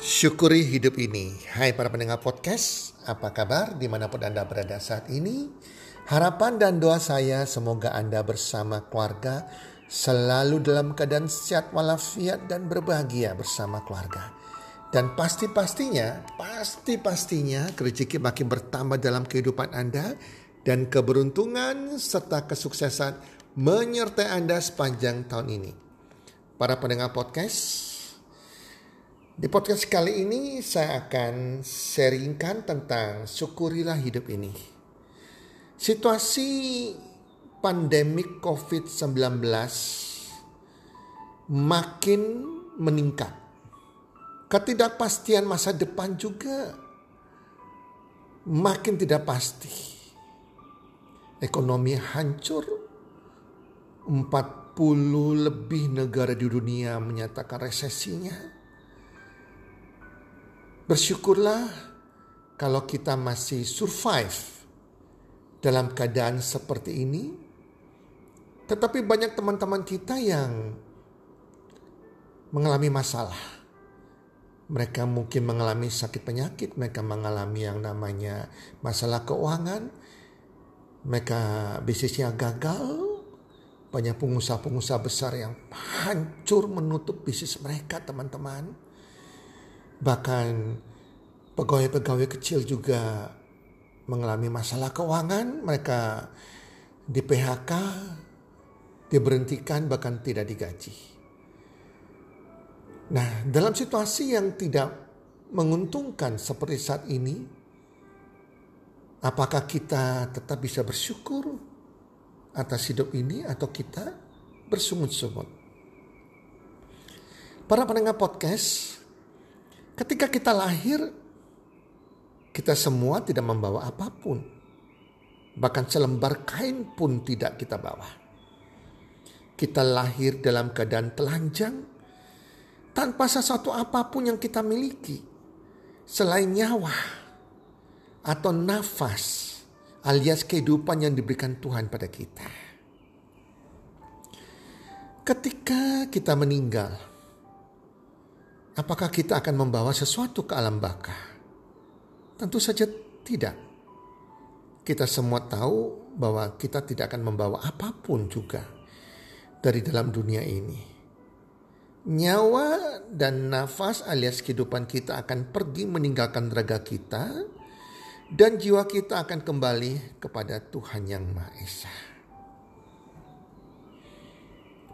Syukuri hidup ini. Hai para pendengar podcast, apa kabar di mana pun Anda berada saat ini? Harapan dan doa saya semoga Anda bersama keluarga selalu dalam keadaan sehat walafiat dan berbahagia bersama keluarga. Dan pasti-pastinya, pasti-pastinya rezeki makin bertambah dalam kehidupan Anda dan keberuntungan serta kesuksesan menyertai Anda sepanjang tahun ini. Para pendengar podcast, di podcast kali ini saya akan sharingkan tentang syukurilah hidup ini. Situasi pandemik COVID-19 makin meningkat. Ketidakpastian masa depan juga makin tidak pasti. Ekonomi hancur. 40 lebih negara di dunia menyatakan resesinya Bersyukurlah kalau kita masih survive dalam keadaan seperti ini. Tetapi banyak teman-teman kita yang mengalami masalah. Mereka mungkin mengalami sakit penyakit, mereka mengalami yang namanya masalah keuangan, mereka bisnisnya gagal, banyak pengusaha-pengusaha besar yang hancur menutup bisnis mereka teman-teman Bahkan pegawai-pegawai kecil juga mengalami masalah keuangan, mereka di PHK, diberhentikan bahkan tidak digaji. Nah, dalam situasi yang tidak menguntungkan seperti saat ini, apakah kita tetap bisa bersyukur atas hidup ini atau kita bersungut-sungut? Para pendengar podcast, Ketika kita lahir, kita semua tidak membawa apa pun. Bahkan selembar kain pun tidak kita bawa. Kita lahir dalam keadaan telanjang, tanpa sesuatu apa pun yang kita miliki. Selain nyawa atau nafas alias kehidupan yang diberikan Tuhan pada kita. Ketika kita meninggal, Apakah kita akan membawa sesuatu ke alam baka? Tentu saja tidak. Kita semua tahu bahwa kita tidak akan membawa apa pun juga dari dalam dunia ini. Nyawa dan nafas alias kehidupan kita akan pergi meninggalkan raga kita dan jiwa kita akan kembali kepada Tuhan Yang Maha Esa.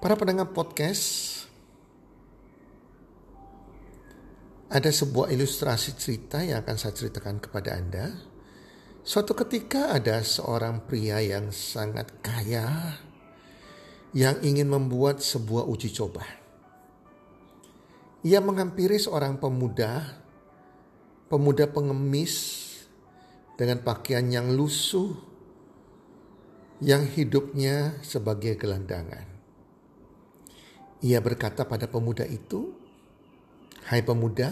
Para pendengar podcast, Ada sebuah ilustrasi cerita yang akan saya ceritakan kepada Anda. Suatu ketika ada seorang pria yang sangat kaya yang ingin membuat sebuah uji coba. Ia menghampiri seorang pemuda, pemuda pengemis dengan pakaian yang lusuh, yang hidupnya sebagai gelandangan. Ia berkata pada pemuda itu, Hai pemuda,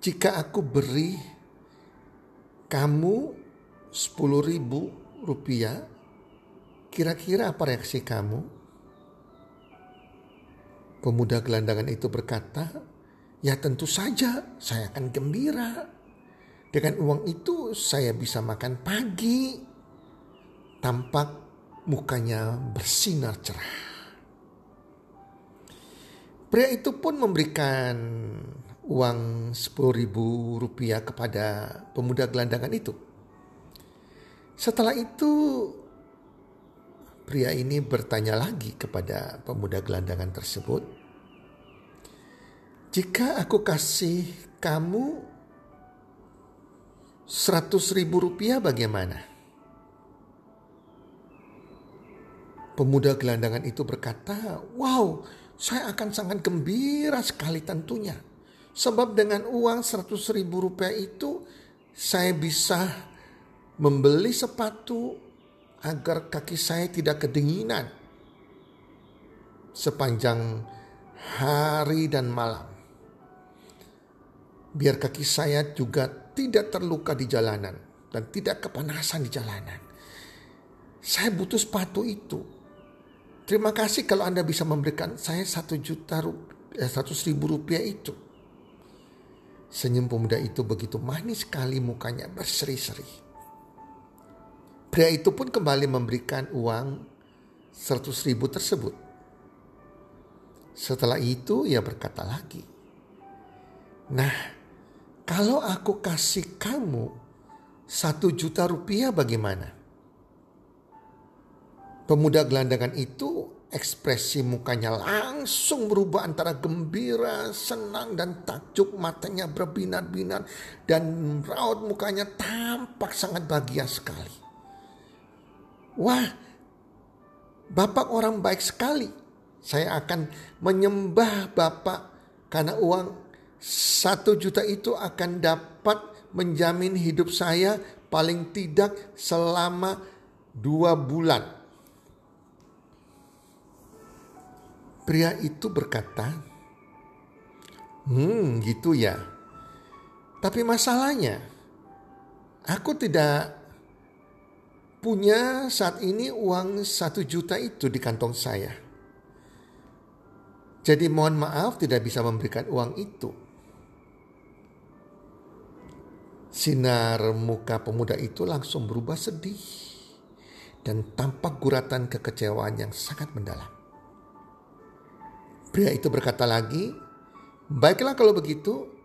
jika aku beri kamu sepuluh ribu rupiah, kira-kira apa reaksi kamu? Pemuda gelandangan itu berkata, ya tentu saja saya akan gembira. Dengan uang itu saya bisa makan pagi. Tampak mukanya bersinar cerah. Pria itu pun memberikan uang sepuluh ribu rupiah kepada pemuda gelandangan itu. Setelah itu pria ini bertanya lagi kepada pemuda gelandangan tersebut. Jika aku kasih kamu seratus ribu rupiah bagaimana? Pemuda gelandangan itu berkata, wow saya akan sangat gembira sekali tentunya. Sebab dengan uang 100 ribu rupiah itu saya bisa membeli sepatu agar kaki saya tidak kedinginan sepanjang hari dan malam. Biar kaki saya juga tidak terluka di jalanan dan tidak kepanasan di jalanan. Saya butuh sepatu itu Terima kasih kalau Anda bisa memberikan saya satu juta rupiah, eh, satu ribu rupiah itu. Senyum pemuda itu begitu manis sekali mukanya berseri-seri. Pria itu pun kembali memberikan uang seratus ribu tersebut. Setelah itu ia berkata lagi, Nah, kalau aku kasih kamu satu juta rupiah bagaimana? Pemuda gelandangan itu ekspresi mukanya langsung berubah antara gembira, senang dan takjub. Matanya berbinar-binar dan raut mukanya tampak sangat bahagia sekali. Wah, Bapak orang baik sekali. Saya akan menyembah Bapak karena uang satu juta itu akan dapat menjamin hidup saya paling tidak selama dua bulan. Pria itu berkata, Hmm gitu ya. Tapi masalahnya, aku tidak punya saat ini uang satu juta itu di kantong saya. Jadi mohon maaf tidak bisa memberikan uang itu. Sinar muka pemuda itu langsung berubah sedih dan tampak guratan kekecewaan yang sangat mendalam. Pria itu berkata lagi, "Baiklah kalau begitu,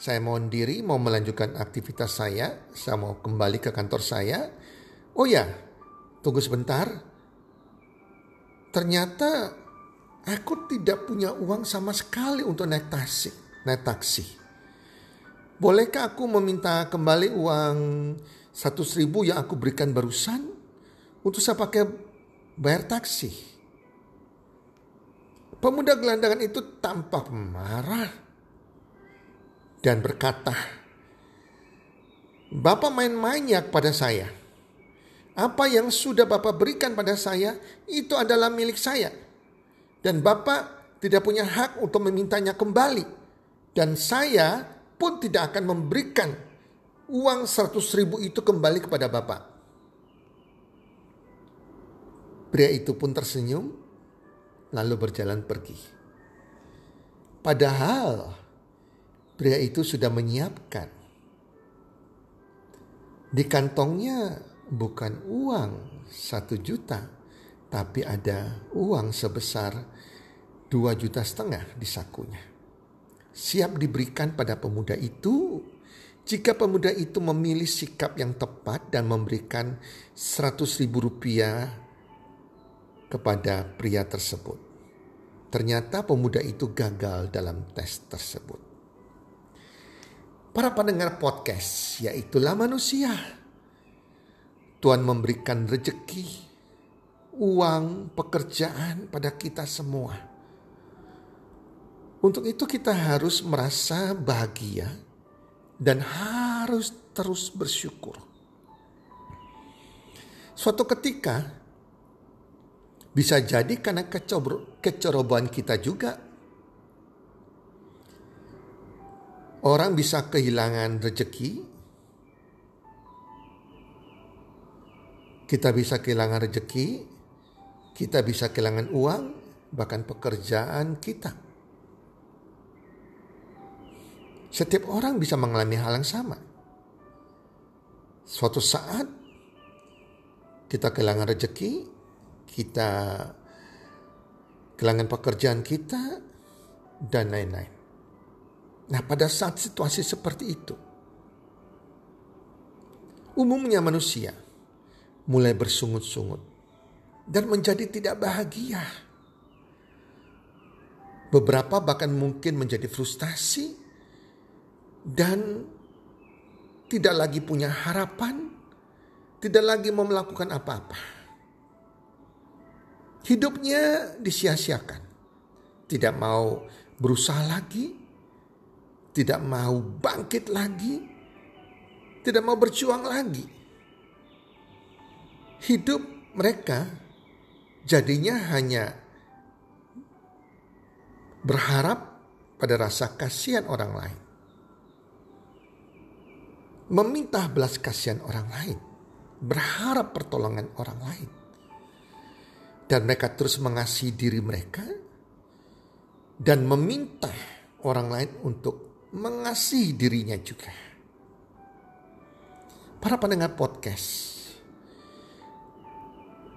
saya mohon diri mau melanjutkan aktivitas saya, saya mau kembali ke kantor saya. Oh ya, tunggu sebentar. Ternyata aku tidak punya uang sama sekali untuk naik taksi, naik taksi. Bolehkah aku meminta kembali uang satu ribu yang aku berikan barusan untuk saya pakai bayar taksi? Pemuda gelandangan itu tampak marah dan berkata, Bapak main-main ya kepada saya. Apa yang sudah Bapak berikan pada saya itu adalah milik saya. Dan Bapak tidak punya hak untuk memintanya kembali. Dan saya pun tidak akan memberikan uang seratus ribu itu kembali kepada Bapak. Pria itu pun tersenyum lalu berjalan pergi. Padahal pria itu sudah menyiapkan. Di kantongnya bukan uang satu juta, tapi ada uang sebesar dua juta setengah di sakunya. Siap diberikan pada pemuda itu. Jika pemuda itu memilih sikap yang tepat dan memberikan seratus ribu rupiah kepada pria tersebut. Ternyata pemuda itu gagal dalam tes tersebut. Para pendengar podcast, yaitulah manusia. Tuhan memberikan rejeki, uang, pekerjaan pada kita semua untuk itu kita harus merasa bahagia dan harus terus bersyukur. Suatu ketika bisa jadi karena kecerobohan kita juga orang bisa kehilangan rezeki, kita bisa kehilangan rezeki, kita bisa kehilangan uang, bahkan pekerjaan kita. Setiap orang bisa mengalami hal yang sama. Suatu saat kita kehilangan rezeki, kita kehilangan pekerjaan kita, dan lain-lain. Nah, pada saat situasi seperti itu, umumnya manusia mulai bersungut-sungut dan menjadi tidak bahagia. Beberapa bahkan mungkin menjadi frustasi dan tidak lagi punya harapan, tidak lagi mau melakukan apa-apa. Hidupnya disia-siakan, tidak mau berusaha lagi, tidak mau bangkit lagi, tidak mau berjuang lagi. Hidup mereka jadinya hanya berharap pada rasa kasihan orang lain meminta belas kasihan orang lain, berharap pertolongan orang lain. Dan mereka terus mengasihi diri mereka dan meminta orang lain untuk mengasihi dirinya juga. Para pendengar podcast,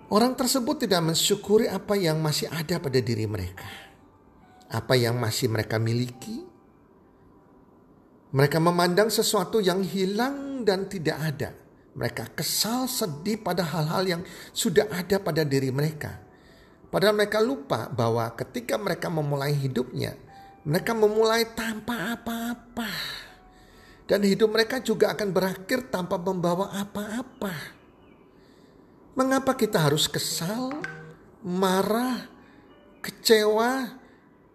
orang tersebut tidak mensyukuri apa yang masih ada pada diri mereka, apa yang masih mereka miliki. Mereka memandang sesuatu yang hilang dan tidak ada. Mereka kesal, sedih pada hal-hal yang sudah ada pada diri mereka. Padahal mereka lupa bahwa ketika mereka memulai hidupnya, mereka memulai tanpa apa-apa. Dan hidup mereka juga akan berakhir tanpa membawa apa-apa. Mengapa kita harus kesal, marah, kecewa,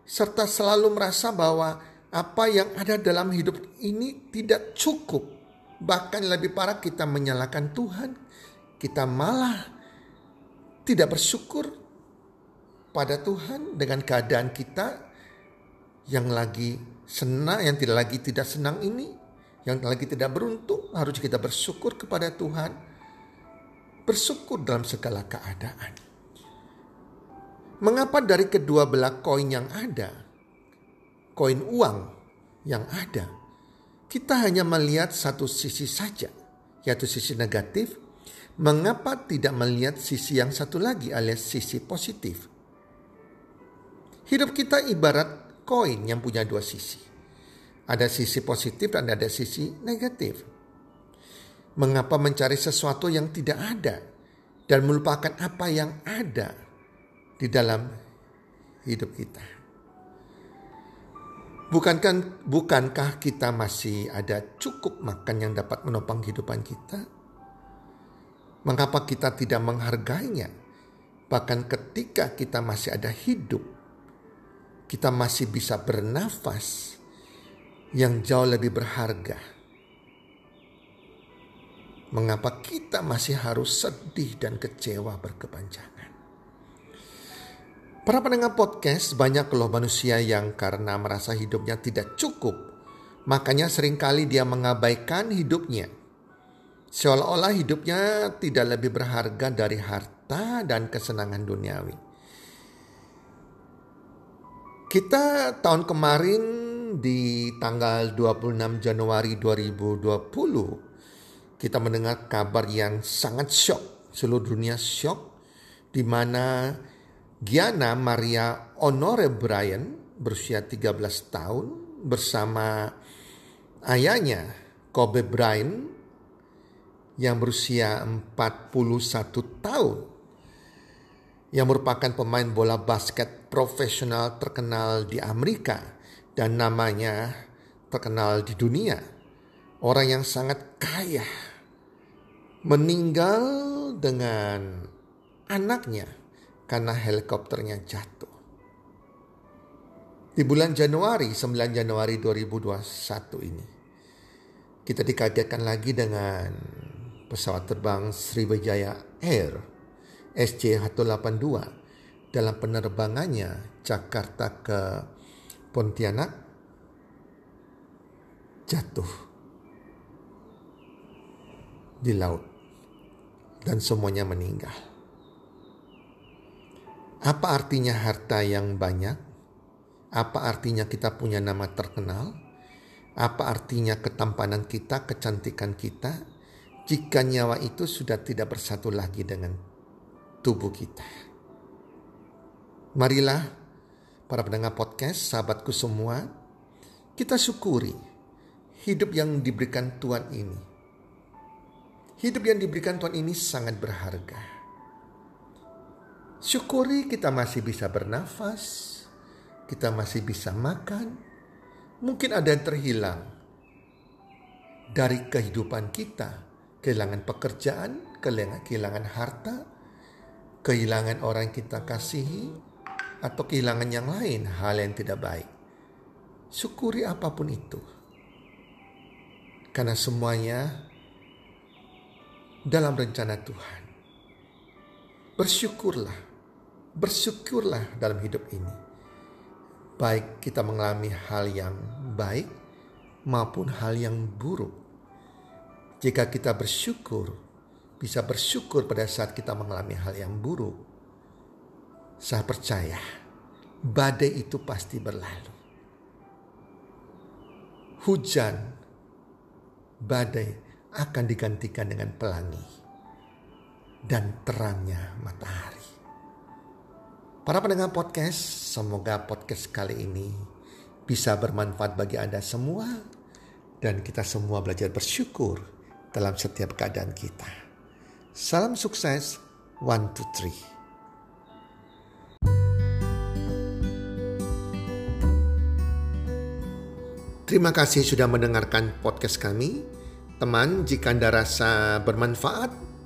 serta selalu merasa bahwa apa yang ada dalam hidup ini tidak cukup. Bahkan lebih parah kita menyalahkan Tuhan. Kita malah tidak bersyukur pada Tuhan dengan keadaan kita yang lagi senang, yang tidak lagi tidak senang ini, yang lagi tidak beruntung, harus kita bersyukur kepada Tuhan. Bersyukur dalam segala keadaan. Mengapa dari kedua belah koin yang ada, koin uang yang ada, kita hanya melihat satu sisi saja, yaitu sisi negatif. Mengapa tidak melihat sisi yang satu lagi alias sisi positif? Hidup kita ibarat koin yang punya dua sisi. Ada sisi positif dan ada sisi negatif. Mengapa mencari sesuatu yang tidak ada dan melupakan apa yang ada di dalam hidup kita? Bukankah, bukankah kita masih ada cukup makan yang dapat menopang kehidupan kita? Mengapa kita tidak menghargainya? Bahkan ketika kita masih ada hidup, kita masih bisa bernafas yang jauh lebih berharga. Mengapa kita masih harus sedih dan kecewa berkepanjangan? Para pendengar podcast banyak loh manusia yang karena merasa hidupnya tidak cukup, makanya sering kali dia mengabaikan hidupnya. Seolah-olah hidupnya tidak lebih berharga dari harta dan kesenangan duniawi. Kita tahun kemarin di tanggal 26 Januari 2020 kita mendengar kabar yang sangat syok, seluruh dunia syok di mana Giana Maria Honore Bryan berusia 13 tahun bersama ayahnya Kobe Bryant yang berusia 41 tahun yang merupakan pemain bola basket profesional terkenal di Amerika dan namanya terkenal di dunia. Orang yang sangat kaya meninggal dengan anaknya karena helikopternya jatuh. Di bulan Januari, 9 Januari 2021 ini, kita dikagetkan lagi dengan pesawat terbang Sriwijaya Air SC182 dalam penerbangannya Jakarta ke Pontianak jatuh di laut dan semuanya meninggal. Apa artinya harta yang banyak? Apa artinya kita punya nama terkenal? Apa artinya ketampanan kita, kecantikan kita? Jika nyawa itu sudah tidak bersatu lagi dengan tubuh kita. Marilah para pendengar podcast, sahabatku semua, kita syukuri hidup yang diberikan Tuhan ini. Hidup yang diberikan Tuhan ini sangat berharga. Syukuri kita masih bisa bernafas, kita masih bisa makan. Mungkin ada yang terhilang dari kehidupan kita, kehilangan pekerjaan, kehilangan harta, kehilangan orang kita kasihi, atau kehilangan yang lain, hal yang tidak baik. Syukuri apa pun itu. Karena semuanya dalam rencana Tuhan. Bersyukurlah, bersyukurlah dalam hidup ini. Baik kita mengalami hal yang baik maupun hal yang buruk. Jika kita bersyukur, bisa bersyukur pada saat kita mengalami hal yang buruk. Saya percaya badai itu pasti berlalu. hujan, badai akan digantikan dengan pelangi dan terangnya matahari. Para pendengar podcast, semoga podcast kali ini bisa bermanfaat bagi Anda semua dan kita semua belajar bersyukur dalam setiap keadaan kita. Salam sukses, one, two, three. Terima kasih sudah mendengarkan podcast kami. Teman, jika Anda rasa bermanfaat